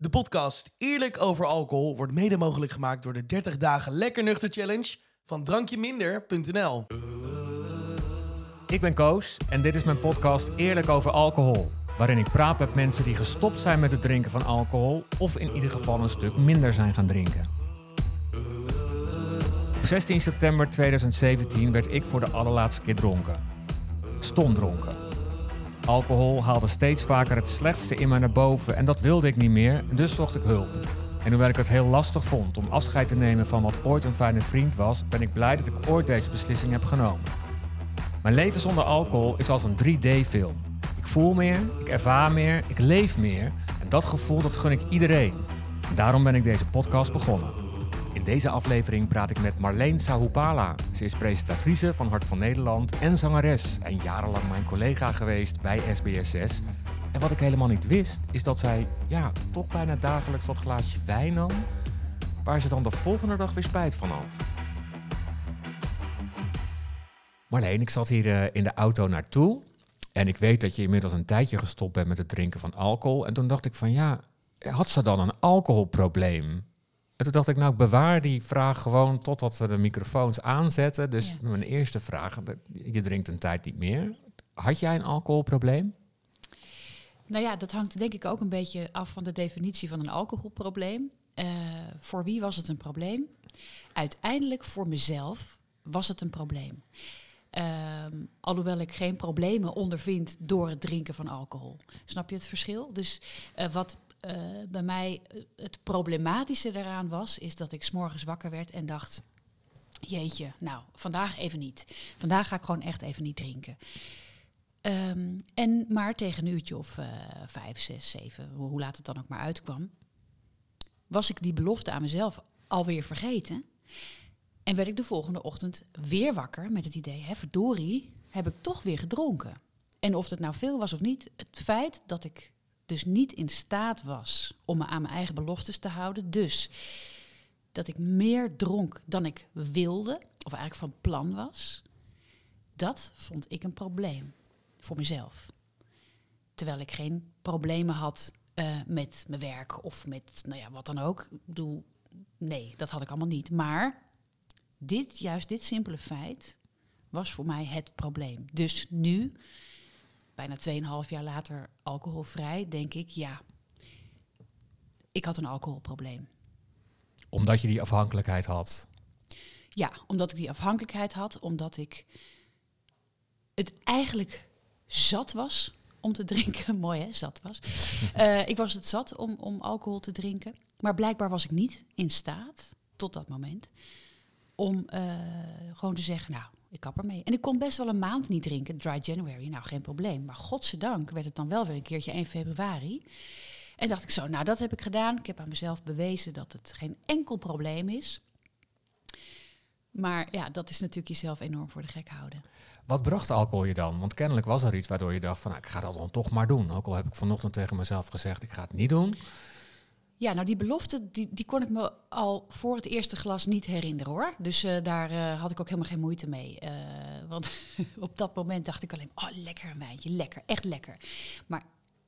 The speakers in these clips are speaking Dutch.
De podcast Eerlijk over alcohol wordt mede mogelijk gemaakt door de 30 dagen Lekker Nuchter Challenge van drankjeminder.nl. Ik ben Koos en dit is mijn podcast Eerlijk over alcohol. Waarin ik praat met mensen die gestopt zijn met het drinken van alcohol of in ieder geval een stuk minder zijn gaan drinken. Op 16 september 2017 werd ik voor de allerlaatste keer dronken. Stom dronken. Alcohol haalde steeds vaker het slechtste in mij naar boven en dat wilde ik niet meer, dus zocht ik hulp. En hoewel ik het heel lastig vond om afscheid te nemen van wat ooit een fijne vriend was, ben ik blij dat ik ooit deze beslissing heb genomen. Mijn leven zonder alcohol is als een 3D-film. Ik voel meer, ik ervaar meer, ik leef meer en dat gevoel dat gun ik iedereen. En daarom ben ik deze podcast begonnen. Deze aflevering praat ik met Marleen Sahupala. Ze is presentatrice van Hart van Nederland en zangeres en jarenlang mijn collega geweest bij SBS6. En wat ik helemaal niet wist, is dat zij ja, toch bijna dagelijks dat glaasje wijn nam, waar ze dan de volgende dag weer spijt van had. Marleen, ik zat hier uh, in de auto naartoe en ik weet dat je inmiddels een tijdje gestopt bent met het drinken van alcohol. En toen dacht ik van ja, had ze dan een alcoholprobleem? En toen dacht ik, nou, ik bewaar die vraag gewoon totdat we de microfoons aanzetten. Dus mijn eerste vraag, je drinkt een tijd niet meer. Had jij een alcoholprobleem? Nou ja, dat hangt denk ik ook een beetje af van de definitie van een alcoholprobleem. Uh, voor wie was het een probleem? Uiteindelijk voor mezelf was het een probleem. Uh, alhoewel ik geen problemen ondervind door het drinken van alcohol. Snap je het verschil? Dus uh, wat uh, bij mij eh, het problematische daaraan was, is dat ik s'morgens wakker werd en dacht: Jeetje, nou, vandaag even niet. Vandaag ga ik gewoon echt even niet drinken. Um, en maar tegen een uurtje of uh, vijf, zes, zeven, hoe laat het dan ook maar uitkwam, was ik die belofte aan mezelf alweer vergeten. En werd ik de volgende ochtend weer wakker met het idee: hè, verdorie, heb ik toch weer gedronken. En of het nou veel was of niet, het feit dat ik dus niet in staat was om me aan mijn eigen beloftes te houden. Dus dat ik meer dronk dan ik wilde, of eigenlijk van plan was, dat vond ik een probleem voor mezelf. Terwijl ik geen problemen had uh, met mijn werk of met nou ja, wat dan ook. Ik bedoel, nee, dat had ik allemaal niet. Maar dit, juist dit simpele feit, was voor mij het probleem. Dus nu bijna 2,5 jaar later alcoholvrij, denk ik, ja, ik had een alcoholprobleem. Omdat je die afhankelijkheid had? Ja, omdat ik die afhankelijkheid had, omdat ik het eigenlijk zat was om te drinken. Mooi hè, zat was. uh, ik was het zat om, om alcohol te drinken. Maar blijkbaar was ik niet in staat, tot dat moment, om uh, gewoon te zeggen, nou, ik kap ermee. En ik kon best wel een maand niet drinken, dry January, nou geen probleem. Maar godzijdank werd het dan wel weer een keertje 1 februari. En dacht ik zo, nou dat heb ik gedaan. Ik heb aan mezelf bewezen dat het geen enkel probleem is. Maar ja, dat is natuurlijk jezelf enorm voor de gek houden. Wat bracht alcohol je dan? Want kennelijk was er iets waardoor je dacht van, nou, ik ga dat dan toch maar doen. Ook al heb ik vanochtend tegen mezelf gezegd, ik ga het niet doen. Ja, nou die belofte, die, die kon ik me al voor het eerste glas niet herinneren hoor. Dus uh, daar uh, had ik ook helemaal geen moeite mee. Uh, want op dat moment dacht ik alleen, oh lekker een wijntje, lekker, echt lekker. Maar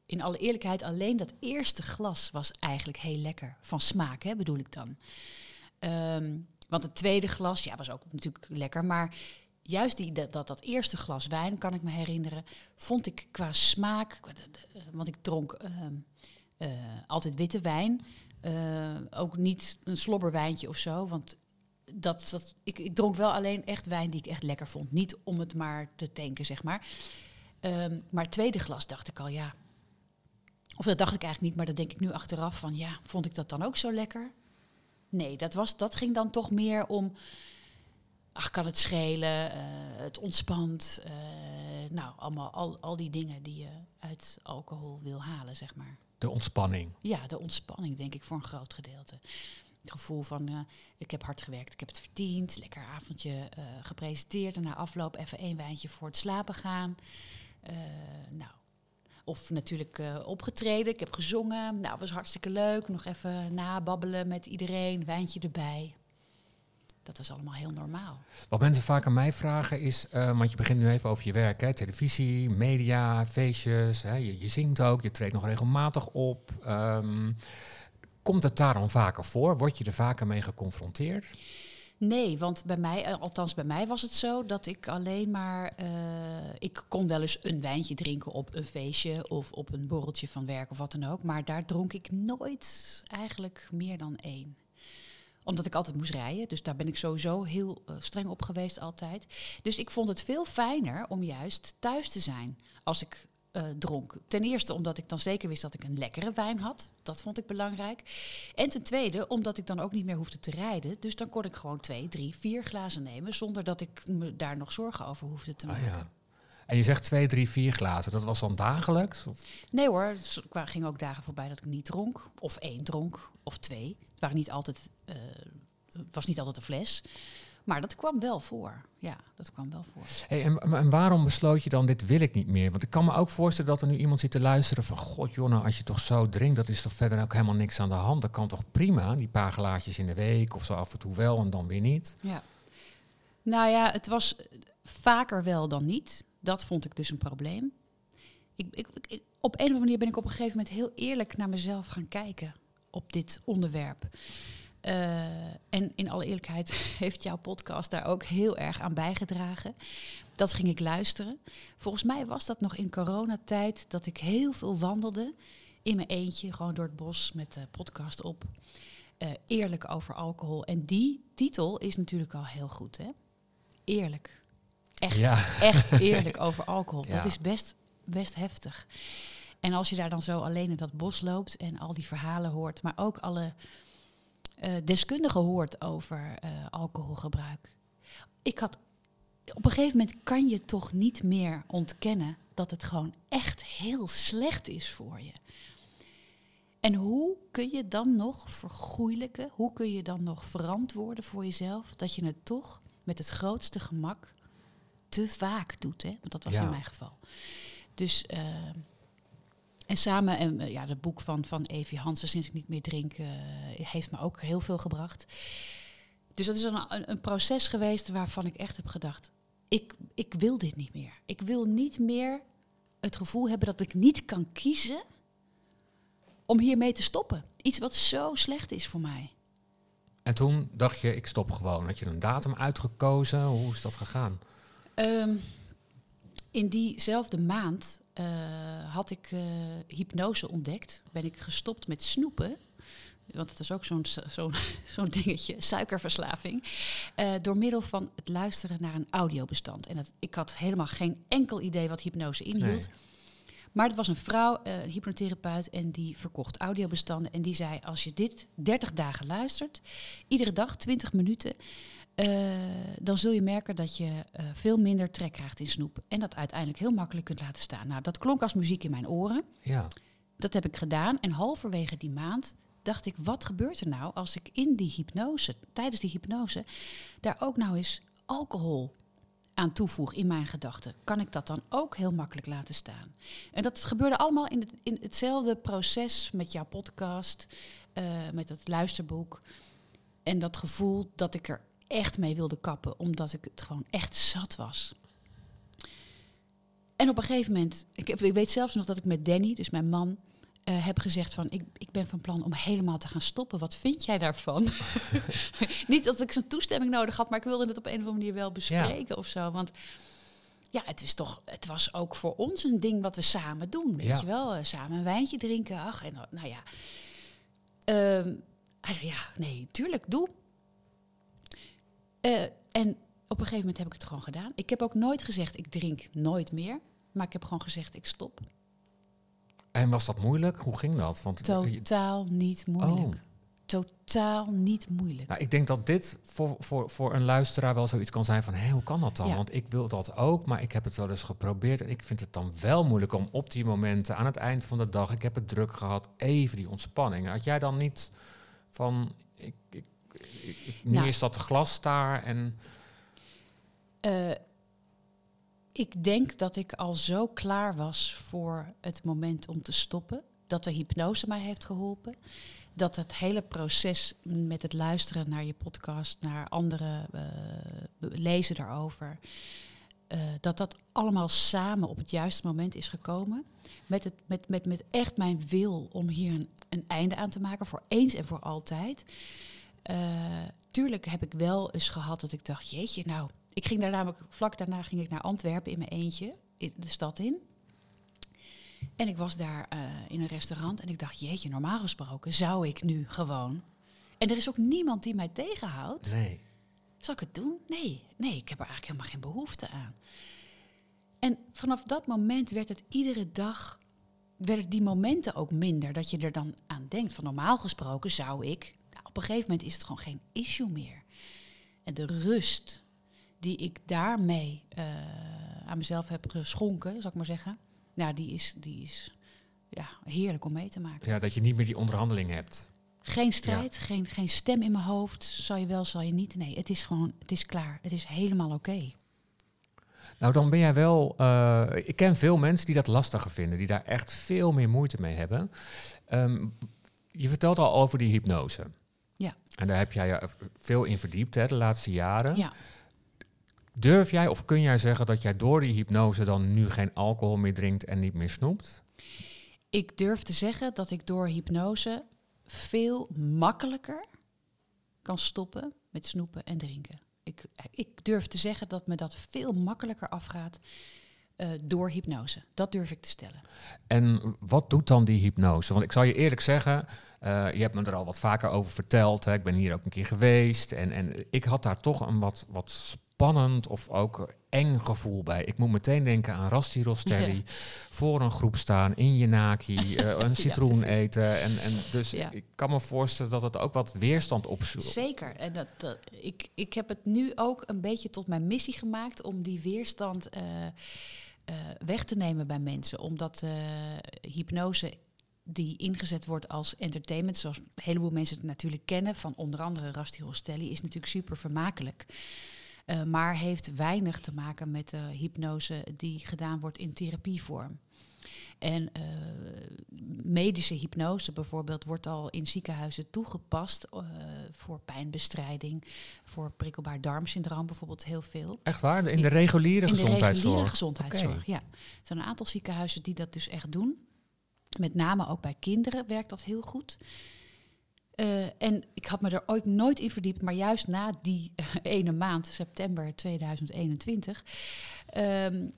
in alle eerlijkheid, alleen dat eerste glas was eigenlijk heel lekker. Van smaak, hè, bedoel ik dan. Um, want het tweede glas, ja, was ook natuurlijk lekker. Maar juist die, dat, dat, dat eerste glas wijn, kan ik me herinneren, vond ik qua smaak... Want ik dronk... Ehm, uh, altijd witte wijn. Uh, ook niet een slobberwijntje of zo. Want dat, dat, ik, ik, dronk wel alleen echt wijn die ik echt lekker vond. Niet om het maar te tanken, zeg maar. Um, maar het tweede glas dacht ik al, ja. Of dat dacht ik eigenlijk niet, maar dat denk ik nu achteraf van, ja, vond ik dat dan ook zo lekker? Nee, dat, was, dat ging dan toch meer om, ach, kan het schelen, uh, het ontspant. nou, allemaal al, al die dingen die je uit alcohol wil halen, zeg maar. De ontspanning. Ja, de ontspanning denk ik voor een groot gedeelte. Het gevoel van, uh, ik heb hard gewerkt, ik heb het verdiend. Lekker avondje uh, gepresenteerd en na afloop even één wijntje voor het slapen gaan. Uh, nou, of natuurlijk opgetreden, ik heb gezongen. Nou, was hartstikke leuk. Nog even nababbelen met iedereen, wijntje erbij dat is allemaal heel normaal. Wat mensen vaak aan mij vragen is, uh, want je begint nu even over je werk, hè, televisie, media, feestjes, hè, je, je, zingt ook, je treedt nog regelmatig op. Um, Komt het daarom vaker voor? Word je er vaker mee geconfronteerd? Nee, want bij mij, eh, althans bij mij was het zo dat ik alleen maar. eh, ik kon wel eens een wijntje drinken op een feestje of op een borreltje van werk of wat dan ook. Maar daar dronk ik nooit eigenlijk meer dan één. Omdat ik altijd moest rijden. Dus daar ben ik sowieso heel eh, streng op geweest altijd. Dus ik vond het veel fijner om juist thuis te zijn als ik eh, dronk. Ten eerste omdat ik dan zeker wist dat ik een lekkere wijn had. Dat vond ik belangrijk. En ten tweede omdat ik dan ook niet meer hoefde te rijden. Dus dan kon ik gewoon twee, drie, vier glazen nemen... zonder dat ik me daar nog zorgen over hoefde te Ah, maken. ja. En je zegt twee, drie, vier glazen. Dat was dan dagelijks? Of? Nee hoor, er gingen ook dagen voorbij dat ik niet dronk. Of één dronk, of twee. Het waren niet altijd, was niet altijd een fles. Maar dat kwam wel voor. Ja, dat kwam wel voor. Hey, en, en waarom besloot je dan, dit wil ik niet meer? Want ik kan me ook voorstellen dat er nu iemand zit te luisteren van... God als je toch zo drinkt, dat is toch verder ook helemaal niks aan de hand. Dat kan toch prima, die paar glaasjes in de week of zo af en toe wel en dan weer niet. Ja. Nou ja, het was vaker wel dan niet. Dat vond ik dus een probleem. Ik, ik, ik- op een of andere manier ben ik op een gegeven moment heel eerlijk naar mezelf gaan kijken op dit onderwerp. Eh, en in alle eerlijkheid heeft jouw podcast daar ook heel erg aan bijgedragen. Dat ging ik luisteren. Volgens mij was dat nog in coronatijd dat ik heel veel wandelde. In mijn eentje, gewoon door het bos met de podcast op. Eh, eerlijk over alcohol. En die titel is natuurlijk al heel goed, hè? Eerlijk. Echt, Ja. echt eerlijk over alcohol. Ja. Dat is best, best heftig. En als je daar dan zo alleen in dat bos loopt en al die verhalen hoort, maar ook alle eh, deskundigen hoort over eh, alcoholgebruik. Ik had op een gegeven moment kan je toch niet meer ontkennen dat het gewoon echt heel slecht is voor je. En hoe kun je dan nog vergoeilijken? Hoe kun je dan nog verantwoorden voor jezelf dat je het toch met het grootste gemak te vaak doet? Hè? Want dat was Ja. in mijn geval. Dus eh, en samen, en eh, ja, het boek van, van Evie Hansen, Sinds ik niet meer drink, eh, heeft me ook heel veel gebracht. Dus dat is een, een, proces geweest waarvan ik echt heb gedacht, ik, ik wil dit niet meer. Ik wil niet meer het gevoel hebben dat ik niet kan kiezen om hiermee te stoppen. Iets wat zo slecht is voor mij. En toen dacht je, ik stop gewoon. Had je een datum uitgekozen? Hoe is dat gegaan? Ehm, in diezelfde maand eh, had ik eh, hypnose ontdekt. Ben ik gestopt met snoepen. Want het is ook zo'n zo'n zo'n dingetje, suikerverslaving. eh, door middel van het luisteren naar een audiobestand. En dat, ik had helemaal geen enkel idee wat hypnose inhield. Nee. Maar het was een vrouw, een hypnotherapeut, en die verkocht audiobestanden. En die zei, als je dit 30 dagen luistert, iedere dag 20 minuten... eh, dan zul je merken dat je eh, veel minder trek krijgt in snoep. En dat uiteindelijk heel makkelijk kunt laten staan. Nou, dat klonk als muziek in mijn oren. Ja. Dat heb ik gedaan. En halverwege die maand dacht ik, wat gebeurt er nou als ik in die hypnose, tijdens die hypnose, daar ook nou eens alcohol aan toevoeg in mijn gedachten? Kan ik dat dan ook heel makkelijk laten staan? En dat gebeurde allemaal in, het, in hetzelfde proces met jouw podcast, eh, met het luisterboek. En dat gevoel dat ik er echt mee wilde kappen, omdat ik het gewoon echt zat was. En op een gegeven moment, ik, heb, ik weet zelfs nog dat ik met Danny, dus mijn man, eh, heb gezegd van ik, ik ben van plan om helemaal te gaan stoppen. Wat vind jij daarvan? Niet dat ik zo'n toestemming nodig had, maar ik wilde het op een of andere manier wel bespreken of zo. Want ja, het is toch, het was ook voor ons een ding wat we samen doen, weet Ja. je wel? Eh, samen een wijntje drinken, ach, en nou ja. Ehm, hij zei ja, nee, tuurlijk, doe. Eh, en op een gegeven moment heb ik het gewoon gedaan. Ik heb ook nooit gezegd ik drink nooit meer, maar ik heb gewoon gezegd ik stop. En was dat moeilijk? Hoe ging dat? Want eh, Totaal niet moeilijk. Oh. Totaal niet moeilijk. Nou, ik denk dat dit voor, voor, voor een luisteraar wel zoiets kan zijn van... hé, hoe kan dat dan? Ja. Want ik wil dat ook, maar ik heb het wel eens geprobeerd... en ik vind het dan wel moeilijk om op die momenten aan het eind van de dag... ik heb het druk gehad, even die ontspanning. Had jij dan niet van... Ik- ik- nu Nou. is dat glas daar en... Eh, ik denk dat ik al zo klaar was voor het moment om te stoppen. Dat de hypnose mij heeft geholpen. Dat het hele proces met het luisteren naar je podcast, naar anderen, eh, lezen daarover. eh, dat dat allemaal samen op het juiste moment is gekomen. Met, het, met, met, met echt mijn wil om hier een, een einde aan te maken, voor eens en voor altijd. Eh, tuurlijk heb ik wel eens gehad dat ik dacht, jeetje, nou, ik ging daar namelijk, vlak daarna ging ik naar Antwerpen in mijn eentje, in de stad in. En ik was daar eh, in een restaurant en ik dacht, jeetje, normaal gesproken zou ik nu gewoon. En er is ook niemand die mij tegenhoudt. Nee. Zal ik het doen? Nee, nee, ik heb er eigenlijk helemaal geen behoefte aan. En vanaf dat moment werd het iedere dag, werden die momenten ook minder. Dat je er dan aan denkt. Van normaal gesproken zou ik, op een gegeven moment is het gewoon geen issue meer. En de rust die ik daarmee eh, aan mezelf heb geschonken, zal ik maar zeggen. Nou, die is, die is ja, heerlijk om mee te maken. Ja, dat je niet meer die onderhandeling hebt. Geen strijd, geen, geen stem in mijn hoofd. Zal je wel, zal je niet. Nee, het is gewoon, het is klaar. Het is helemaal oké. Nou, dan ben jij wel. eh, ik ken veel mensen die dat lastiger vinden, die daar echt veel meer moeite mee hebben. Ehm, je vertelt al over die hypnose. Ja. En daar heb jij je veel in verdiept hè, de laatste jaren. Ja. Durf jij of kun jij zeggen dat jij door die hypnose dan nu geen alcohol meer drinkt en niet meer snoept? Ik durf te zeggen dat ik door hypnose veel makkelijker kan stoppen met snoepen en drinken. Ik, ik durf te zeggen dat me dat veel makkelijker afgaat eh, door hypnose. Dat durf ik te stellen. En wat doet dan die hypnose? Want ik zal je eerlijk zeggen, eh, je hebt me er al wat vaker over verteld. Hè. Ik ben hier ook een keer geweest. En, en ik had daar toch een wat, wat spannend of ook eng gevoel bij. Ik moet meteen denken aan Rasti Rostelli. Ja. Voor een groep staan, in je naki, eh, een citroen eten. En, en dus Ja. ik kan me voorstellen dat het ook wat weerstand opzoekt. Zeker. En dat, dat, ik, ik heb het nu ook een beetje tot mijn missie gemaakt om die weerstand eh, weg te nemen bij mensen. Omdat eh, hypnose die ingezet wordt als entertainment, zoals een heleboel mensen het natuurlijk kennen, van onder andere Rasti Rostelli, is natuurlijk super vermakelijk. Eh, maar heeft weinig te maken met hypnose die gedaan wordt in therapievorm. En eh, medische hypnose bijvoorbeeld wordt al in ziekenhuizen toegepast eh, voor pijnbestrijding, voor prikkelbaar darmsyndroom bijvoorbeeld heel veel. Echt waar? In de reguliere In de gezondheidszorg? reguliere gezondheidszorg, ja. Er zijn een aantal ziekenhuizen die dat dus echt doen. Met name ook bij kinderen werkt dat heel goed. Eh, en ik had me er ooit nooit in verdiept, maar juist na die ene maand, september 2021, ehm,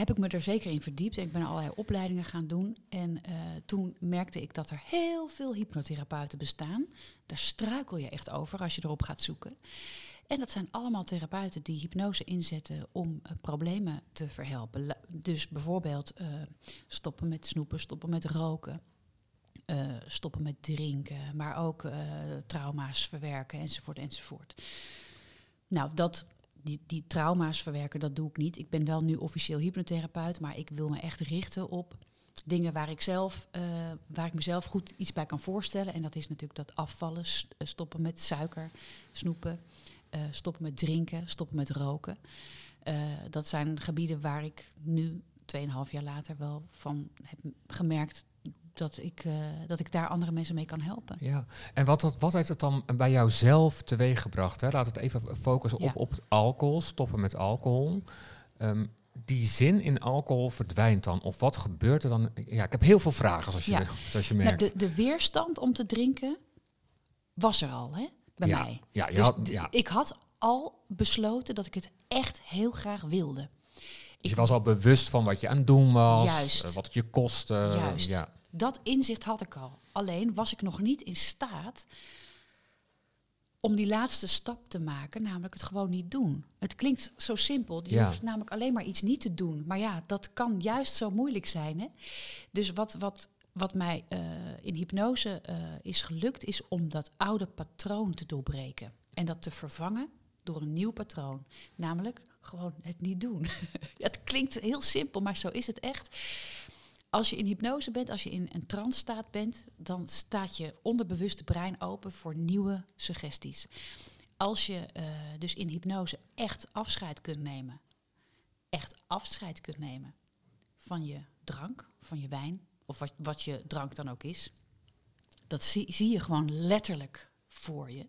heb ik me er zeker in verdiept. En ik ben allerlei opleidingen gaan doen. En eh, toen merkte ik dat er heel veel hypnotherapeuten bestaan. Daar struikel je echt over als je erop gaat zoeken. En dat zijn allemaal therapeuten die hypnose inzetten om eh, problemen te verhelpen. Dus bijvoorbeeld eh, stoppen met snoepen, stoppen met roken, stoppen met drinken, maar ook trauma's verwerken enzovoort enzovoort. Nou, dat, die, die trauma's verwerken, dat doe ik niet. Ik ben wel nu officieel hypnotherapeut, maar ik wil me echt richten op dingen waar ik zelf, eh, waar ik mezelf goed iets bij kan voorstellen. En dat is natuurlijk dat afvallen, eh, stoppen met suiker, snoepen, eh, stoppen met drinken, stoppen met roken. Dat zijn gebieden waar ik nu, 2,5 jaar later, wel van heb gemerkt dat ik, eh, dat ik daar andere mensen mee kan helpen. Ja, en wat, wat, heeft het dan bij jou zelf teweeggebracht? Hè? Laat het even focussen Ja. op, op het alcohol, stoppen met alcohol. Ehm, die zin in alcohol verdwijnt dan? Of wat gebeurt er dan? Ja, ik heb heel veel vragen, zoals je, Ja. zoals je Nou, merkt. de, de weerstand om te drinken was er al, hè, bij ja, mij. Ja, je Dus had- ja. ik had al besloten dat ik het echt heel graag wilde. Dus je was al bewust van wat je aan het doen was, Juist. wat het je kostte. Juist. Ja. Dat inzicht had ik al. Alleen was ik nog niet in staat om die laatste stap te maken, namelijk het gewoon niet doen. Het klinkt zo simpel. Je Ja. hoeft namelijk alleen maar iets niet te doen. Maar ja, dat kan juist zo moeilijk zijn. Hè? Dus wat, wat, wat mij eh, in hypnose eh, is gelukt, is om dat oude patroon te doorbreken. En dat te vervangen door een nieuw patroon. Namelijk gewoon het niet doen. het klinkt heel simpel, maar zo is het echt. Als je in hypnose bent, als je in een trance staat bent, dan staat je onderbewuste brein open voor nieuwe suggesties. Als je eh, dus in hypnose echt afscheid kunt nemen, echt afscheid kunt nemen van je drank, van je wijn, of wat, wat je drank dan ook is, dat zie, zie je gewoon letterlijk voor je.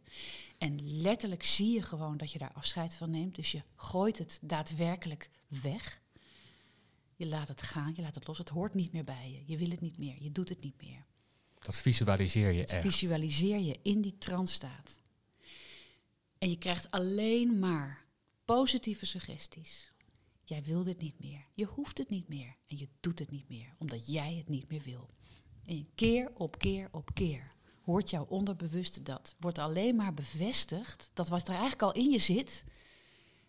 En letterlijk zie je gewoon dat je daar afscheid van neemt. Dus je gooit het daadwerkelijk weg. Je laat het gaan, je laat het los. Het hoort niet meer bij je. Je wil het niet meer, je doet het niet meer. Dat visualiseer je Dat echt. visualiseer je in die trance staat. En je krijgt alleen maar positieve suggesties. Jij wil dit niet meer. Je hoeft het niet meer. En je doet het niet meer, omdat jij het niet meer wil. En keer op keer op keer hoort jouw onderbewuste dat. Wordt alleen maar bevestigd dat wat er eigenlijk al in je zit,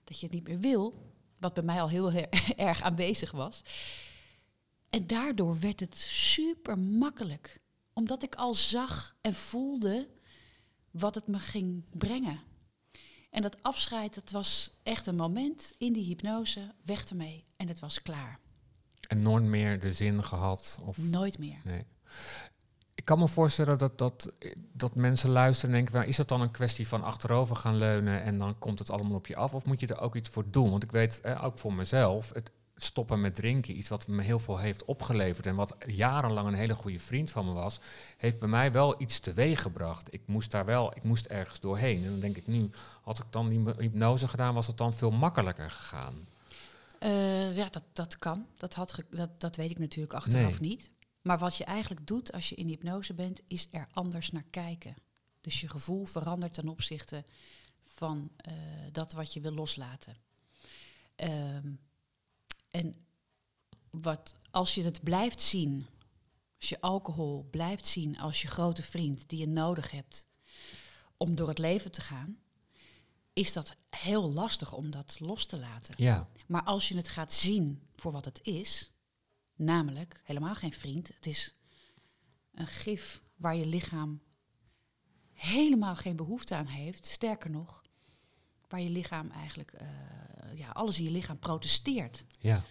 dat je het niet meer wil, wat bij mij al heel erg aanwezig was. En daardoor werd het super makkelijk omdat ik al zag en voelde wat het me ging brengen. En dat afscheid, dat was echt een moment in die hypnose, weg ermee en het was klaar. En nooit meer de zin gehad. Of, Nooit meer. nee. Ik kan me voorstellen dat, dat, dat mensen luisteren en denken... Van, is dat dan een kwestie van achterover gaan leunen... en dan komt het allemaal op je af? Of moet je er ook iets voor doen? Want ik weet, eh, ook voor mezelf... Het, stoppen met drinken, iets wat me heel veel heeft opgeleverd... en wat jarenlang een hele goede vriend van me was... heeft bij mij wel iets teweeg gebracht. Ik moest daar wel, ik moest ergens doorheen. En dan denk ik nu, had ik dan die hypnose gedaan... was het dan veel makkelijker gegaan. Eh, ja, dat, dat kan. Dat, had dat, dat weet ik natuurlijk achteraf Nee. niet. Maar wat je eigenlijk doet als je in hypnose bent, is er anders naar kijken. Dus je gevoel verandert ten opzichte van eh, dat wat je wil loslaten. Ehm, en wat, als je het blijft zien, als je alcohol blijft zien als je grote vriend die je nodig hebt om door het leven te gaan, is dat heel lastig om dat los te laten. Ja, Maar als je het gaat zien voor wat het is, namelijk helemaal geen vriend, het is een gif waar je lichaam helemaal geen behoefte aan heeft. Sterker nog, waar je lichaam eigenlijk, eh, ja, alles in je lichaam protesteert ja.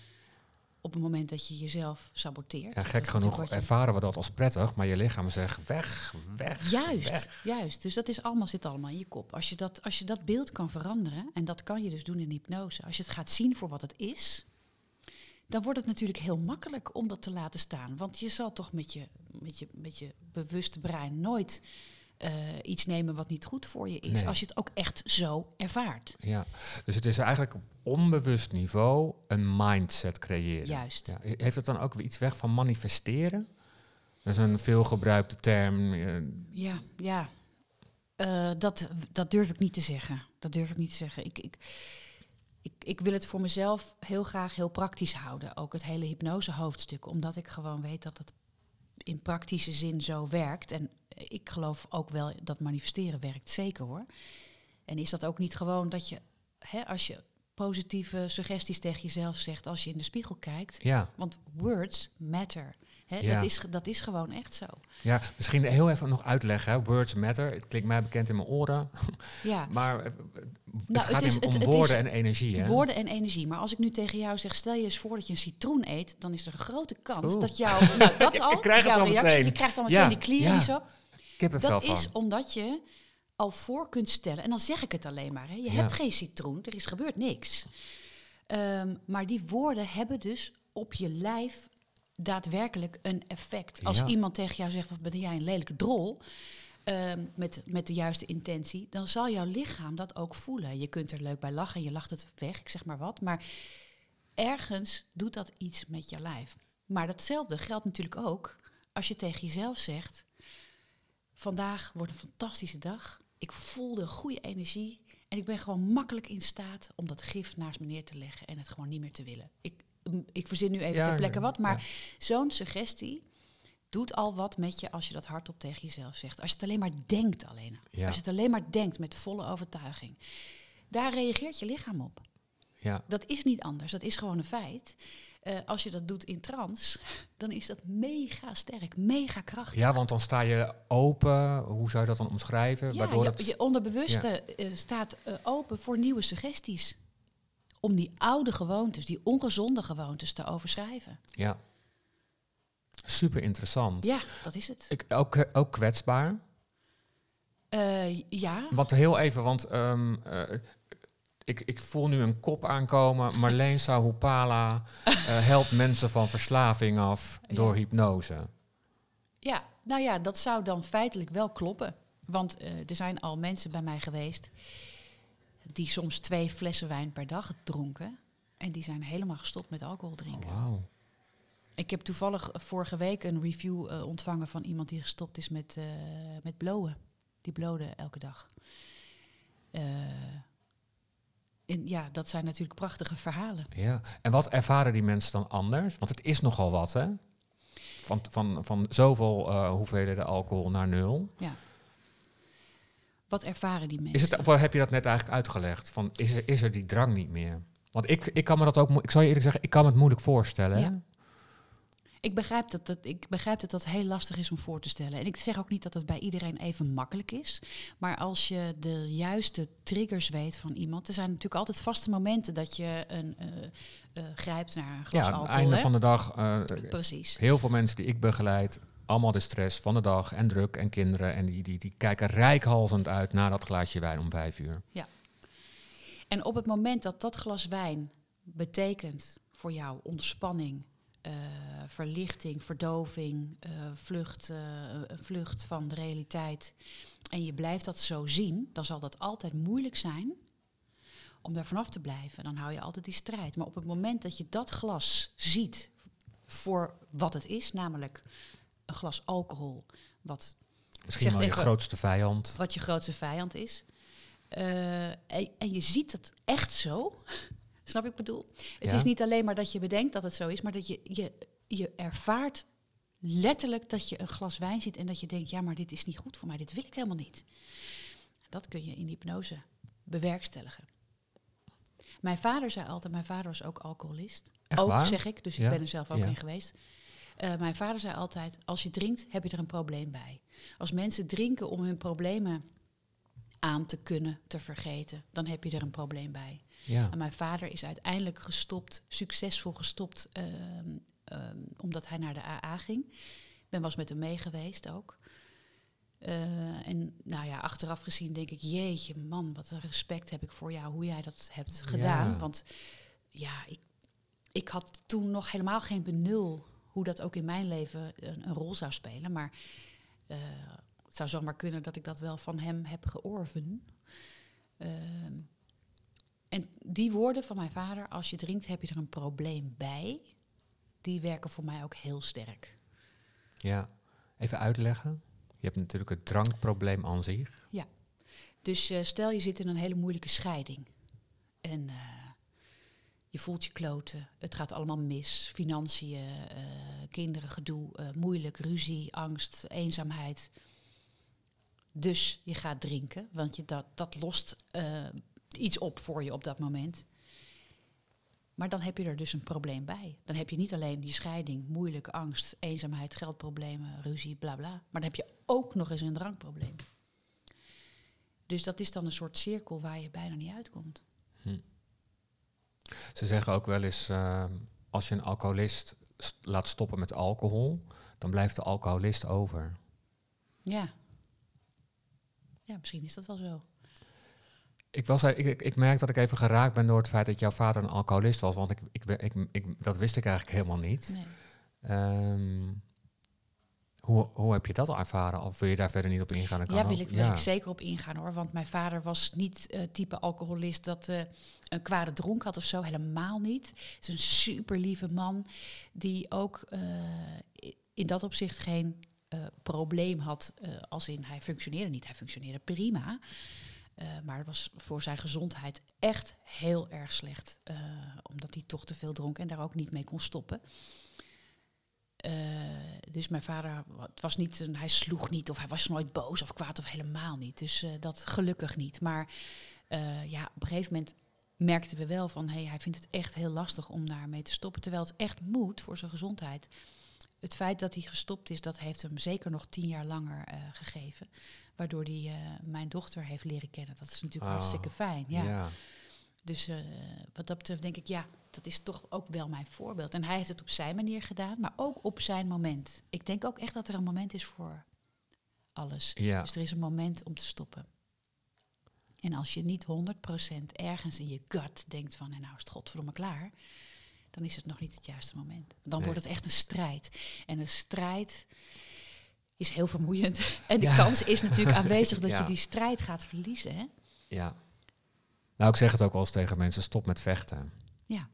op het moment dat je jezelf saboteert. ja gek genoeg ervaren we dat als prettig... maar je lichaam zegt weg, weg, Juist, weg. juist. Dus dat is allemaal, zit allemaal in je kop. Als je, dat, als je dat beeld kan veranderen, en dat kan je dus doen in hypnose, als je het gaat zien voor wat het is, dan wordt het natuurlijk heel makkelijk om dat te laten staan. Want je zal toch met je, met je, met je bewuste brein nooit eh, iets nemen wat niet goed voor je is, Nee. als je het ook echt zo ervaart. Ja, dus het is eigenlijk op onbewust niveau een mindset creëren. Juist. Ja. Heeft het dan ook weer iets weg van manifesteren? Dat is een veelgebruikte term. eh, Ja, ja. Eh, dat, dat durf ik niet te zeggen. Dat durf ik niet te zeggen. Ik, ik, ik, wil het voor mezelf heel graag heel praktisch houden. Ook het hele hypnose hoofdstuk. Omdat ik gewoon weet dat het in praktische zin zo werkt. En ik geloof ook wel dat manifesteren werkt, zeker hoor. En is dat ook niet gewoon dat je, hè, als je positieve suggesties tegen jezelf zegt als je in de spiegel kijkt. ja, Want words matter. Ja. dat, is, dat is gewoon echt zo. ja, misschien heel even nog uitleggen. Hè. Words matter. Het klinkt mij bekend in mijn oren. Ja. Maar eh, het Nou, gaat het is- het- om het woorden en energie. Hè? Woorden en energie. Maar als ik nu tegen jou zeg, stel je eens voor dat je een citroen eet, dan is er een grote kans Oeh. dat jou, nou, dat Ik al, krijg het al reactie, meteen. je krijgt al meteen Ja, die klieren ja. zo. Kippenvel Dat van. is omdat je al voor kunt stellen, en dan zeg ik het alleen maar, hè, je hebt geen citroen, er is gebeurd niks. Ehm, maar die woorden hebben dus op je lijf daadwerkelijk een effect. Als Ja. iemand tegen jou zegt, wat ben jij een lelijke drol, ehm, met, met de juiste intentie, dan zal jouw lichaam dat ook voelen. Je kunt er leuk bij lachen, je lacht het weg, ik zeg maar wat. Maar ergens doet dat iets met je lijf. Maar datzelfde geldt natuurlijk ook als je tegen jezelf zegt: Vandaag wordt een fantastische dag. Ik voel de goede energie. En ik ben gewoon makkelijk in staat om dat gif naast me neer te leggen en het gewoon niet meer te willen. Ik, ik verzin nu even Ja, ter plekke wat, maar ja. zo'n suggestie doet al wat met je als je dat hardop tegen jezelf zegt. Als je het alleen maar denkt alleen. Ja. Als je het alleen maar denkt met volle overtuiging. Daar reageert je lichaam op. Ja, Dat is niet anders, dat is gewoon een feit. Eh, als je dat doet in trance, dan is dat mega sterk, mega krachtig. ja, want dan sta je open. Hoe zou je dat dan omschrijven? Ja, Waardoor je, het... je onderbewuste eh, staat eh, open voor nieuwe suggesties. Om die oude gewoontes, die ongezonde gewoontes te overschrijven. Ja. Super interessant. Ja, dat is het. Ik, ook, eh, ook kwetsbaar. Eh, ja, Want heel even, want ehm, eh, ik, ik voel nu een kop aankomen. Marleen Sahupala eh helpt mensen van verslaving af door Ja. hypnose. ja, nou ja, dat zou dan feitelijk wel kloppen. Want er zijn al mensen bij mij geweest die soms twee flessen wijn per dag dronken. En die zijn helemaal gestopt met alcohol drinken. Oh, Wauw. Ik heb toevallig vorige week een review eh, ontvangen van iemand die gestopt is met, eh met blowen. Die blode elke dag. Eh, en ja, dat zijn natuurlijk prachtige verhalen. Ja. En wat ervaren die mensen dan anders? Want het is nogal wat, hè? Van, van, van zoveel hoeveelheden alcohol naar nul. Wat ervaren die mensen? Is het, of heb je dat net eigenlijk uitgelegd? Van, is, er, is er die drang niet meer? Want ik, ik kan me dat ook... Ik zal je eerlijk zeggen, ik kan me het moeilijk voorstellen. hè? Ja. Ik begrijp, dat, dat, ik begrijp dat dat heel lastig is om voor te stellen. En ik zeg ook niet dat het bij iedereen even makkelijk is. Maar als je de juiste triggers weet van iemand... Er zijn natuurlijk altijd vaste momenten dat je een, eh, eh, grijpt naar een glas Ja, aan het alcohol. einde hè? van de dag... eh, Precies. heel veel mensen die ik begeleid... allemaal de stress van de dag en druk en kinderen... en die, die, die kijken rijkhalsend uit naar dat glaasje wijn om vijf uur. En op het moment dat dat glas wijn betekent voor jou ontspanning, eh, verlichting, verdoving, eh, vlucht, een vlucht van de realiteit, en je blijft dat zo zien, dan zal dat altijd moeilijk zijn om daar vanaf te blijven. Dan hou je altijd die strijd. Maar op het moment dat je dat glas ziet voor wat het is, namelijk een glas alcohol, wat Misschien wel je even- grootste vijand. wat je grootste vijand is. Eh, en, en je ziet het echt zo. Snap ik bedoel? Het Ja. is niet alleen maar dat je bedenkt dat het zo is, maar dat je, je, je ervaart letterlijk dat je een glas wijn ziet en dat je denkt, ja, maar dit is niet goed voor mij, dit wil ik helemaal niet. Dat kun je in hypnose bewerkstelligen. Mijn vader zei altijd, mijn vader was ook alcoholist. Echt ook, waar? zeg ik, dus Ja, ik ben er zelf ook ja. in geweest. Eh, mijn vader zei altijd, als je drinkt, heb je er een probleem bij. Als mensen drinken om hun problemen aan te kunnen, te vergeten, dan heb je er een probleem bij. Ja. En mijn vader is uiteindelijk gestopt, succesvol gestopt, ehm, ehm, omdat hij naar de AA ging. Ik ben eens met hem mee geweest ook. Eh, en nou ja, achteraf gezien denk ik, jeetje man, wat een respect heb ik voor jou, hoe jij dat hebt gedaan. Ja. Want ja, ik, ik had toen nog helemaal geen benul hoe dat ook in mijn leven een, een rol zou spelen. Maar eh, het zou zomaar kunnen dat ik dat wel van hem heb georven. Ehm, en die woorden van mijn vader, als je drinkt heb je er een probleem bij, die werken voor mij ook heel sterk. ja. Even uitleggen. Je hebt natuurlijk het drankprobleem aan zich. Dus eh, stel je zit in een hele moeilijke scheiding. En eh, je voelt je kloten. Het gaat allemaal mis. Financiën, eh, kinderen, gedoe, eh, moeilijk, ruzie, angst, eenzaamheid. Dus je gaat drinken, want je dat, dat lost eh, iets op voor je op dat moment. Maar dan heb je er dus een probleem bij. Dan heb je niet alleen die scheiding, moeilijke angst, eenzaamheid, geldproblemen, ruzie, bla bla. Maar dan heb je ook nog eens een drankprobleem. Dus dat is dan een soort cirkel waar je bijna niet uitkomt. Ze zeggen ook wel eens, ehm, als je een alcoholist st- laat stoppen met alcohol, dan blijft de alcoholist over. Ja. Ja, misschien is dat wel zo. Ik, was, ik, ik, ik merk dat ik even geraakt ben door het feit dat jouw vader een alcoholist was, want ik, ik, ik, ik, dat wist ik eigenlijk helemaal niet. Nee. Ehm, hoe, hoe heb je dat ervaren? Of wil je daar verder niet op ingaan? Ja, wil ik, wil Ja. ik zeker op ingaan hoor. Want mijn vader was niet eh, type alcoholist dat eh, een kwade dronk had of zo. Helemaal niet. Het is een super lieve man die ook eh, in dat opzicht geen probleem had. als in hij functioneerde niet. Hij functioneerde prima. Maar het was voor zijn gezondheid echt heel erg slecht. omdat hij toch te veel dronk en daar ook niet mee kon stoppen. Eh, dus mijn vader, het was niet een, hij sloeg niet of hij was nooit boos of kwaad of helemaal niet. Dus eh, dat gelukkig niet. Maar eh, ja, op een gegeven moment merkten we wel van, hey, hij vindt het echt heel lastig om daarmee te stoppen. Terwijl het echt moet voor zijn gezondheid. Het feit dat hij gestopt is, dat heeft hem zeker nog tien jaar langer gegeven. Waardoor hij mijn dochter heeft leren kennen. Dat is natuurlijk Ah, hartstikke fijn. Ja. ja. Dus eh, wat dat betreft denk ik, ja, dat is toch ook wel mijn voorbeeld. En hij heeft het op zijn manier gedaan, maar ook op zijn moment. Ik denk ook echt dat er een moment is voor alles. Ja. Dus er is een moment om te stoppen. En als je niet 100% ergens in je gut denkt van, en nou is het godverdomme klaar, dan is het nog niet het juiste moment. Dan Nee. wordt het echt een strijd. En een strijd is heel vermoeiend. En de Ja. kans is natuurlijk aanwezig dat Ja. je die strijd gaat verliezen. Hè? Ja. Nou, ik zeg het ook wel eens tegen mensen, stop met vechten. Ja.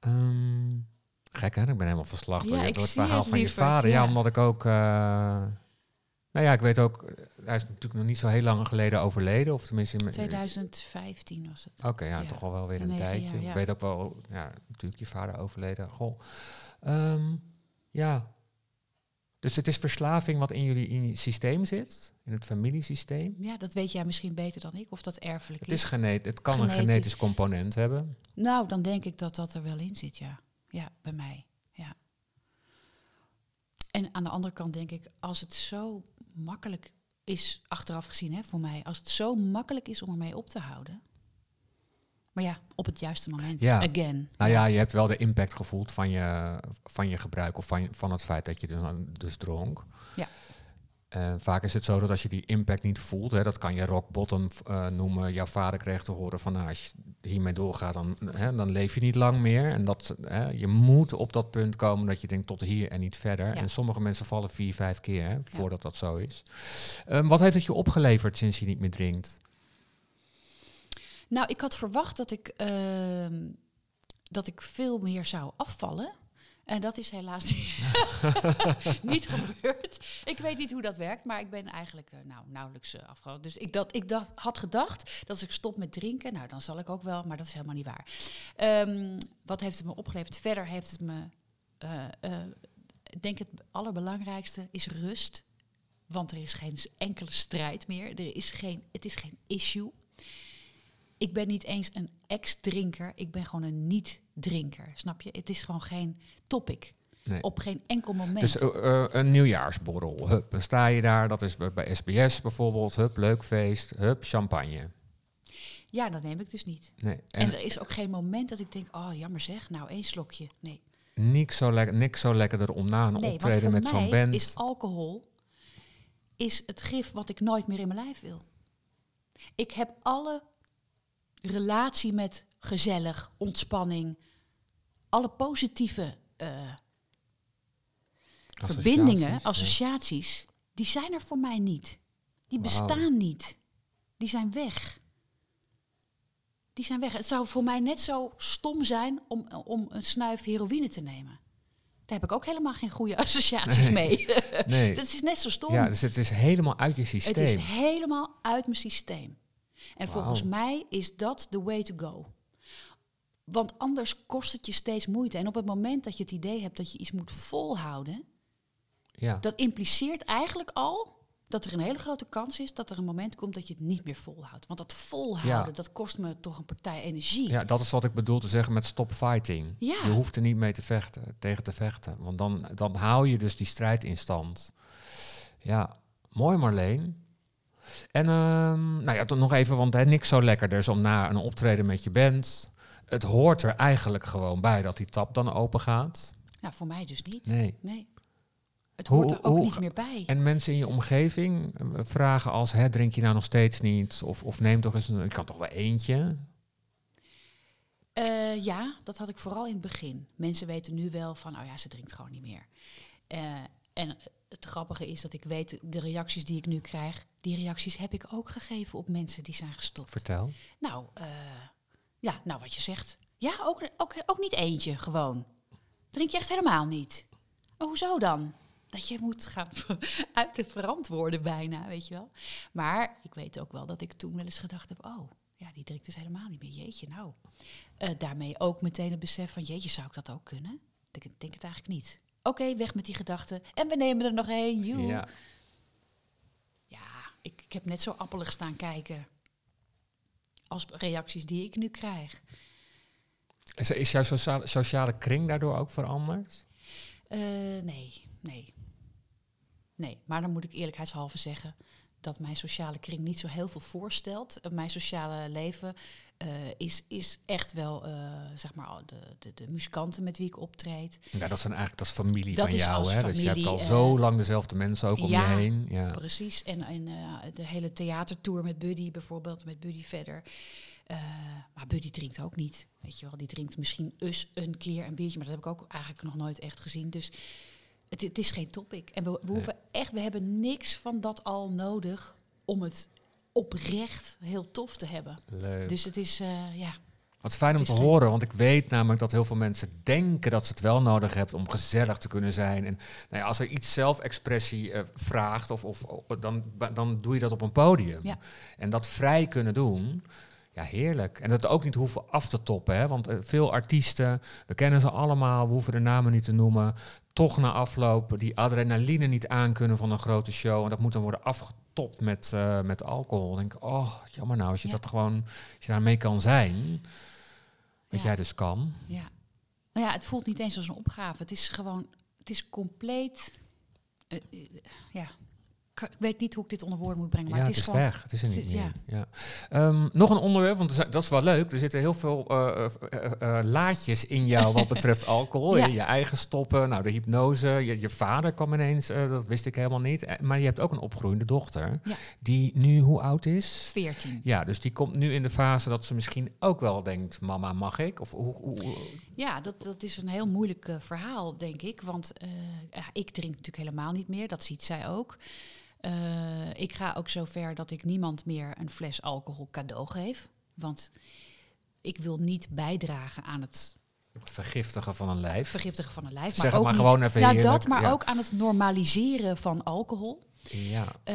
Ehm, gek hè, ik ben helemaal verslag door, Ja, je- ik door het verhaal het, van je vader. Ja. ja. omdat ik ook... eh, nou ja, ik weet ook, eh, hij is natuurlijk nog niet zo heel lang geleden overleden. Of tenminste... in- 2015 was het. Oké, ja, Ja, toch al wel weer een tijdje. jaar. Ik weet ook wel, ja, natuurlijk je vader overleden. Goh. Ehm, ja. Dus het is verslaving wat in jullie in systeem zit, in het familiesysteem. Ja, dat weet jij misschien beter dan ik, of dat erfelijk Het, is. is het kan een Genetisch. genetisch component hebben. Nou, dan denk ik dat dat er wel in zit, ja. Ja, bij mij, ja. En aan de andere kant denk ik, als het zo makkelijk is, achteraf gezien hè, voor mij, als het zo makkelijk is om ermee op te houden. Maar ja, op het juiste moment. Ja. Again. Nou ja, je hebt wel de impact gevoeld van je, van je gebruik of van, je- van het feit dat je dus, dus dronk. Ja. Vaak is het zo dat als je die impact niet voelt, hè, dat kan je rock bottom eh, noemen. Jouw vader kreeg te horen van nou, als je hiermee doorgaat, dan, hè, dan leef je niet lang meer. En dat, hè, je moet op dat punt komen dat je denkt tot hier en niet verder. Ja. En sommige mensen vallen vier, vijf keer hè, voordat dat zo is. Ehm, wat heeft het je opgeleverd sinds je niet meer drinkt? Nou, ik had verwacht dat ik, ehm, dat ik veel meer zou afvallen. En dat is helaas niet, gebeurd. Ik weet niet hoe dat werkt, maar ik ben eigenlijk eh, nou, nauwelijks uh, afgevallen. Dus ik, dat, ik dacht, had gedacht dat als ik stop met drinken, nou dan zal ik ook wel, maar dat is helemaal niet waar. Ehm, wat heeft het me opgeleverd? Verder heeft het me, eh, ik denk het allerbelangrijkste is rust. Want er is geen enkele strijd meer. Er is geen, het is geen issue. Ik ben niet eens een ex-drinker. Ik ben gewoon een niet-drinker. Snap je? Het is gewoon geen topic. Nee. Op geen enkel moment. Dus eh, eh, een nieuwjaarsborrel. Hup, dan sta je daar. Dat is bij SBS bijvoorbeeld. Hup, leuk feest. Hup, champagne. ja, dat neem ik dus niet. Nee. En, En, er is ook geen moment dat ik denk, oh jammer zeg, nou één slokje. Nee, niks, zo lekker, niks zo lekkerder om na een nee optreden met zo'n band. is alcohol is het gif wat ik nooit meer in mijn lijf wil. Ik heb alle relatie met gezellig, ontspanning, alle positieve eh, verbindingen, Associaties, die zijn er voor mij niet. Die bestaan niet. Die zijn weg. Die zijn weg. Het zou voor mij net zo stom zijn om, om een snuif heroïne te nemen. Daar heb ik ook helemaal geen goede associaties Nee. mee. Nee. Dat is net zo stom. Ja, dus het is helemaal uit je systeem. Het is helemaal uit mijn systeem. En volgens mij is dat the way to go. Want anders kost het je steeds moeite. En op het moment dat je het idee hebt dat je iets moet volhouden, ja. dat impliceert eigenlijk al dat er een hele grote kans is dat er een moment komt dat je het niet meer volhoudt. Want dat volhouden, Ja. dat kost me toch een partij energie. ja, dat is wat ik bedoel te zeggen met stop fighting. Ja. Je hoeft er niet mee te vechten, tegen te vechten. Want dan, dan hou je dus die strijd in stand. Ja, mooi Marleen. En ehm, nou ja, dan nog even, want hè, niks zo lekkerder is om na een optreden met je band. Het hoort er eigenlijk gewoon bij dat die tap dan open gaat. Nou, voor mij dus niet. Nee. Nee. Het Hoe- hoort er ook hoe niet meer bij. En mensen in je omgeving eh, vragen als, hè, drink je nou nog steeds niet? Of, of neem toch eens een, ik kan toch wel eentje? Eh, ja, dat had ik vooral in het begin. Mensen weten nu wel van, oh ja, ze drinkt gewoon niet meer. Eh, en het grappige is dat ik weet, de reacties die ik nu krijg, die reacties heb ik ook gegeven op mensen die zijn gestopt. Vertel. Nou, eh, ja, nou wat je zegt. Ja, ook, ook, ook niet eentje, gewoon. Drink je echt helemaal niet. Oh, hoezo dan? Dat je moet gaan uit te verantwoorden bijna, weet je wel. Maar ik weet ook wel dat ik toen wel eens gedacht heb, oh, ja, die drinkt dus helemaal niet meer. Jeetje, nou. Eh, daarmee ook meteen het besef van, jeetje, zou ik dat ook kunnen? Ik denk, denk het eigenlijk niet. Oké, weg met die gedachten. En we nemen er nog één, joe. Ja. Ik, ik heb net zo appelig staan kijken als reacties die ik nu krijg. Is, is jouw sociale, sociale kring daardoor ook veranderd? Eh, nee, nee. Nee, maar dan moet ik eerlijkheidshalve zeggen dat mijn sociale kring niet zo heel veel voorstelt. Mijn sociale leven eh, is, is echt wel, eh, zeg maar, de, de, de muzikanten met wie ik optreed. Ja, dat zijn eigenlijk dat is familie Dat van is jou, hè? dus je hebt al eh, zo lang dezelfde mensen ook om ja, je heen. Ja. Precies. En, en de hele theatertour met Buddy bijvoorbeeld, met Buddy verder. Maar Buddy drinkt ook niet, weet je wel. Die drinkt misschien eens een keer een biertje, maar dat heb ik ook eigenlijk nog nooit echt gezien. Dus Het, het is geen topic. En we, we hoeven echt, we hebben niks van dat al nodig om het oprecht heel tof te hebben. Leuk. Dus het is, eh, ja, Wat fijn om te horen, want ik weet namelijk dat heel veel mensen denken dat ze het wel nodig hebben om gezellig te kunnen zijn. En nou ja, als er iets zelfexpressie eh, vraagt, of, of, of- dan, dan doe je dat op een podium. Ja. En dat vrij kunnen doen, ja, heerlijk. En dat ook niet hoeven af te toppen, hè? want eh, veel artiesten, we kennen ze allemaal, we hoeven de namen niet te noemen, toch na afloop die adrenaline niet aankunnen van een grote show. En dat moet dan worden afgetopt met, eh, met alcohol. Dan denk ik, oh, jammer nou, als je Ja. dat gewoon, als je daarmee kan zijn, wat Ja. jij dus kan. ja. Nou ja, het voelt niet eens als een opgave. Het is gewoon, het is compleet, eh, ja. Ik weet niet hoe ik dit onder woorden moet brengen, maar ja, het is, gewoon, weg. Het is er het niet is- meer. ja. Ja. Ehm, nog een onderwerp, want dat is wel leuk. Er zitten heel veel eh, laadjes in jou wat betreft alcohol. Ja. Je, je eigen stoppen, nou de hypnose. Je, je vader kwam ineens, dat wist ik helemaal niet. Maar je hebt ook een opgroeiende dochter. Ja. Die nu hoe oud is? 14. Ja, dus die komt nu in de fase dat ze misschien ook wel denkt... mama, mag ik? Of hoe... hoe, hoe- Ja, dat, dat is een heel moeilijk verhaal, denk ik. Want ik drink natuurlijk helemaal niet meer, dat ziet zij ook. Eh, ik ga ook zover dat ik niemand meer een fles alcohol cadeau geef. Want ik wil niet bijdragen aan het vergiftigen van een lijf. vergiftigen van een lijf. Zeg het ook maar niet- gewoon even Nou, dat, maar ja. ook aan het normaliseren van alcohol. Ja, Eh,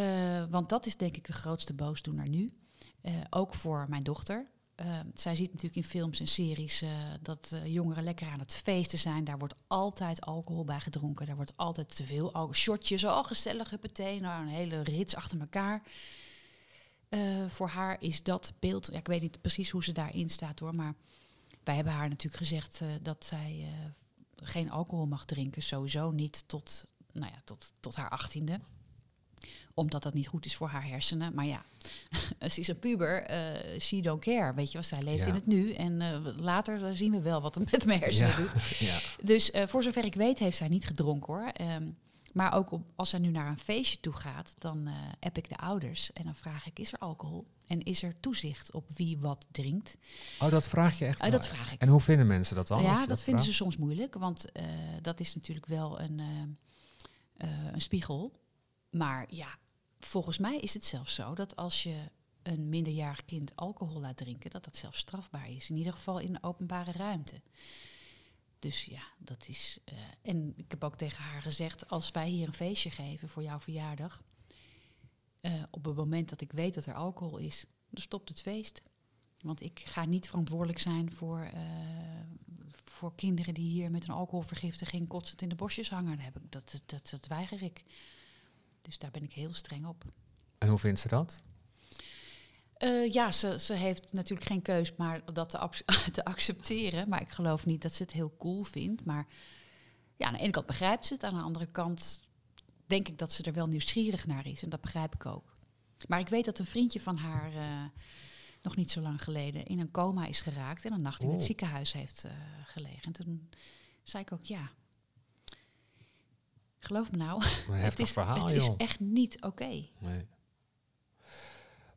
want dat is denk ik de grootste boosdoener nu. Eh, ook voor mijn dochter. Eh, zij ziet natuurlijk in films en series eh, dat eh, jongeren lekker aan het feesten zijn. Daar wordt altijd alcohol bij gedronken. Daar wordt altijd te veel alcohol. Shotjes, oh gezellig, huppatee. Nou, een hele rits achter elkaar. Eh, voor haar is dat beeld... Ja, ik weet niet precies hoe ze daarin staat hoor. Maar wij hebben haar natuurlijk gezegd dat zij geen alcohol mag drinken. Sowieso niet tot, nou ja, tot, tot haar achttiende omdat dat niet goed is voor haar hersenen. Maar ja, ze is een puber, eh she don't care. Weet je wel, zij leeft Ja. in het nu. En eh, later zien we wel wat het met mijn hersenen Ja. doet. ja. Dus eh, voor zover ik weet heeft zij niet gedronken hoor. Ehm, maar ook op, als zij nu naar een feestje toe gaat, dan eh app ik de ouders. En dan vraag ik, is er alcohol? En is er toezicht op wie wat drinkt? Oh, dat vraag je echt wel. dat vraag ik. En hoe vinden mensen dat dan? Ja, dat, vinden vraagt? ze soms moeilijk, want dat is natuurlijk wel een, een spiegel. Maar ja, volgens mij is het zelfs zo dat als je een minderjarig kind alcohol laat drinken, dat dat zelfs strafbaar is. In ieder geval in de openbare ruimte. Dus ja, dat is. eh, en ik heb ook tegen haar gezegd: als wij hier een feestje geven voor jouw verjaardag, eh, op het moment dat ik weet dat er alcohol is, dan stopt het feest. Want ik ga niet verantwoordelijk zijn voor, eh, voor kinderen die hier met een alcoholvergiftiging kotsend in de bosjes hangen. Dat, dat, dat weiger ik. Dus daar ben ik heel streng op. En hoe vindt ze dat? Eh, ja, ze, ze heeft natuurlijk geen keus maar dat te, accepteren. Maar ik geloof niet dat ze het heel cool vindt. Maar ja, aan de ene kant begrijpt ze het. Aan de andere kant denk ik dat ze er wel nieuwsgierig naar is. En dat begrijp ik ook. Maar ik weet dat een vriendje van haar eh, nog niet zo lang geleden in een coma is geraakt. En een nacht in het Oeh. ziekenhuis heeft eh, gelegen. En toen zei ik ook ja. Geloof me nou, Een het, heftig is, verhaal, het is echt niet oké. Nee.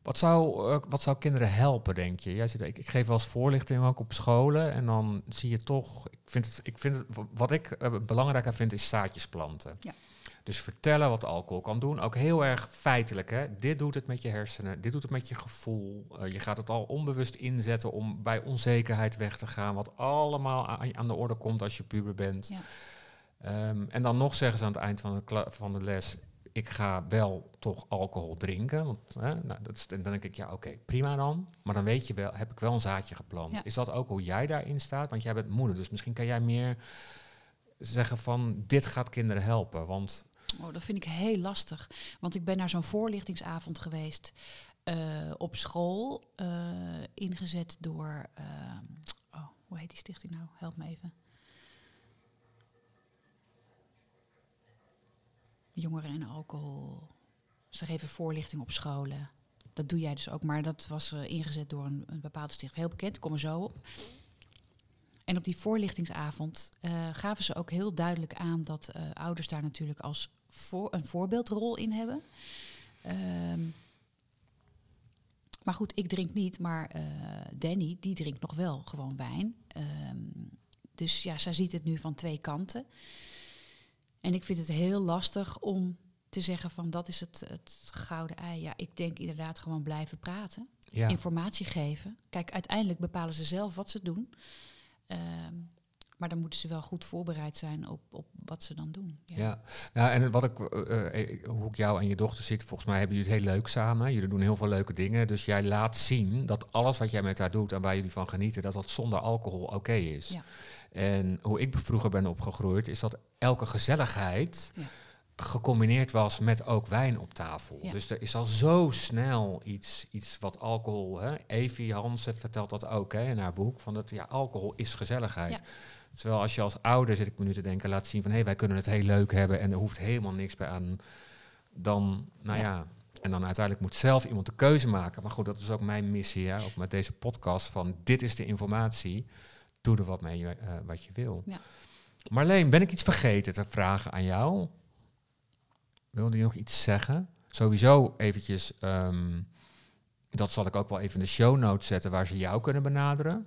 Wat zou, eh, wat zou kinderen helpen, denk je? Jij zit, ik, ik geef wel eens voorlichting ook op scholen. En dan zie je toch... Ik vind het, ik vind het, wat ik eh, belangrijker vind, is zaadjes planten. Ja. Dus vertellen wat alcohol kan doen. Ook heel erg feitelijk. Hè? Dit doet het met je hersenen. Dit doet het met je gevoel. Eh, je gaat het al onbewust inzetten om bij onzekerheid weg te gaan. Wat allemaal aan, aan de orde komt als je puber bent. Ja. Ehm, en dan nog zeggen ze aan het eind van de, van de les... ik ga wel toch alcohol drinken. Want, hè, nou, dat is, en dan denk ik, ja oké, prima dan. Maar dan weet je wel, heb ik wel een zaadje geplant. Ja. Is dat ook hoe jij daarin staat? Want jij bent moeder, dus misschien kan jij meer zeggen van... dit gaat kinderen helpen, want... Oh, dat vind ik heel lastig. Want ik ben naar zo'n voorlichtingsavond geweest eh, op school. eh, ingezet door. eh, oh, hoe heet die stichting nou? Help me even. Jongeren en alcohol. Ze geven voorlichting op scholen. Dat doe jij dus ook, maar dat was eh, ingezet door een, een bepaalde stichting. Heel bekend, kom er zo op. En op die voorlichtingsavond eh, gaven ze ook heel duidelijk aan dat eh, ouders daar natuurlijk als voor, een voorbeeldrol in hebben. Ehm, maar goed, ik drink niet, maar Danny, die drinkt nog wel gewoon wijn. Ehm, dus ja, zij ziet het nu van twee kanten. En ik vind het heel lastig om te zeggen van dat is het, het gouden ei. Ja, ik denk inderdaad gewoon blijven praten, Ja. informatie geven. Kijk, uiteindelijk bepalen ze zelf wat ze doen. Ehm, maar dan moeten ze wel goed voorbereid zijn op, op wat ze dan doen. Ja. Ja, ja en wat ik, eh, eh, hoe ik jou en je dochter ziet, volgens mij hebben jullie het heel leuk samen. Jullie doen heel veel leuke dingen. Dus jij laat zien dat alles wat jij met haar doet en waar jullie van genieten, dat dat zonder alcohol oké is. Ja. En hoe ik vroeger ben opgegroeid, is dat elke gezelligheid Ja. gecombineerd was met ook wijn op tafel. Ja. Dus er is al zo snel iets, iets wat alcohol... Hè? Evie Hansen vertelt dat ook hè, in haar boek, van dat ja, alcohol is gezelligheid. Ja. Terwijl als je als ouder, zit ik me nu te denken, laat zien van... hé, hey, wij kunnen het heel leuk hebben en er hoeft helemaal niks bij aan. Dan, nou ja... Ja. En dan uiteindelijk moet zelf iemand de keuze maken. Maar goed, dat is ook mijn missie, ja, ook met deze podcast. Van dit is de informatie, doe er wat mee eh, wat je wil. Ja. Marleen, ben ik iets vergeten te vragen aan jou? Wilde je nog iets zeggen? Sowieso eventjes, ehm, dat zal ik ook wel even in de show notes zetten... waar ze jou kunnen benaderen.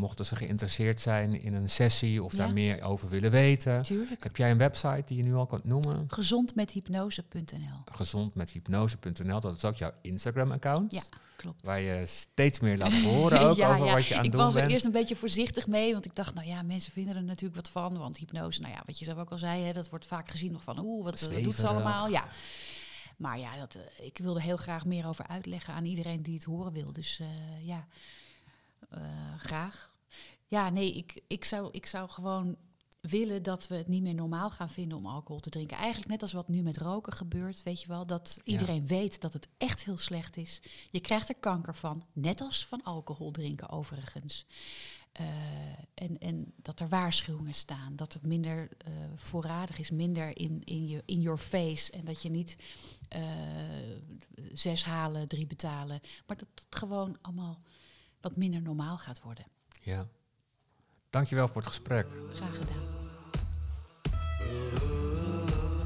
Mochten ze geïnteresseerd zijn in een sessie of Ja. daar meer over willen weten. Tuurlijk. Heb jij een website die je nu al kunt noemen? Gezondmethypnose.nl. Gezondmethypnose.nl, dat is ook jouw Instagram-account. Ja, klopt. Waar je steeds meer laat horen ook over wat je aan ik het doen was er bent. eerst een beetje voorzichtig mee, want ik dacht, nou ja, mensen vinden er natuurlijk wat van. Want hypnose, nou ja, wat je zelf ook al zei, hè, dat wordt vaak gezien nog van, oeh, wat, wat doet ze allemaal? Ja. Maar ja, dat, eh, ik wilde heel graag meer over uitleggen aan iedereen die het horen wil. Dus eh, ja, eh, graag. Ja, nee, ik, ik, zou, ik zou gewoon willen dat we het niet meer normaal gaan vinden om alcohol te drinken. Eigenlijk net als wat nu met roken gebeurt, weet je wel. Dat iedereen weet dat het echt heel slecht is. Je krijgt er kanker van, net als van alcohol drinken overigens. Eh, en, en dat er waarschuwingen staan, dat het minder eh, voorradig is, minder in, in, je, in your face. En dat je niet eh, zes halen, drie betalen. Maar dat het gewoon allemaal wat minder normaal gaat worden. Ja. Dankjewel voor het gesprek. Graag gedaan.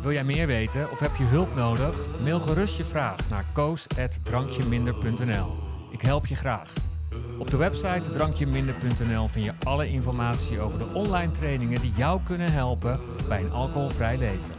Wil jij meer weten of heb je hulp nodig? Mail gerust je vraag naar koos.drankjeminder.nl. Ik help je graag. Op de website drankjeminder.nl vind je alle informatie over de online trainingen die jou kunnen helpen bij een alcoholvrij leven.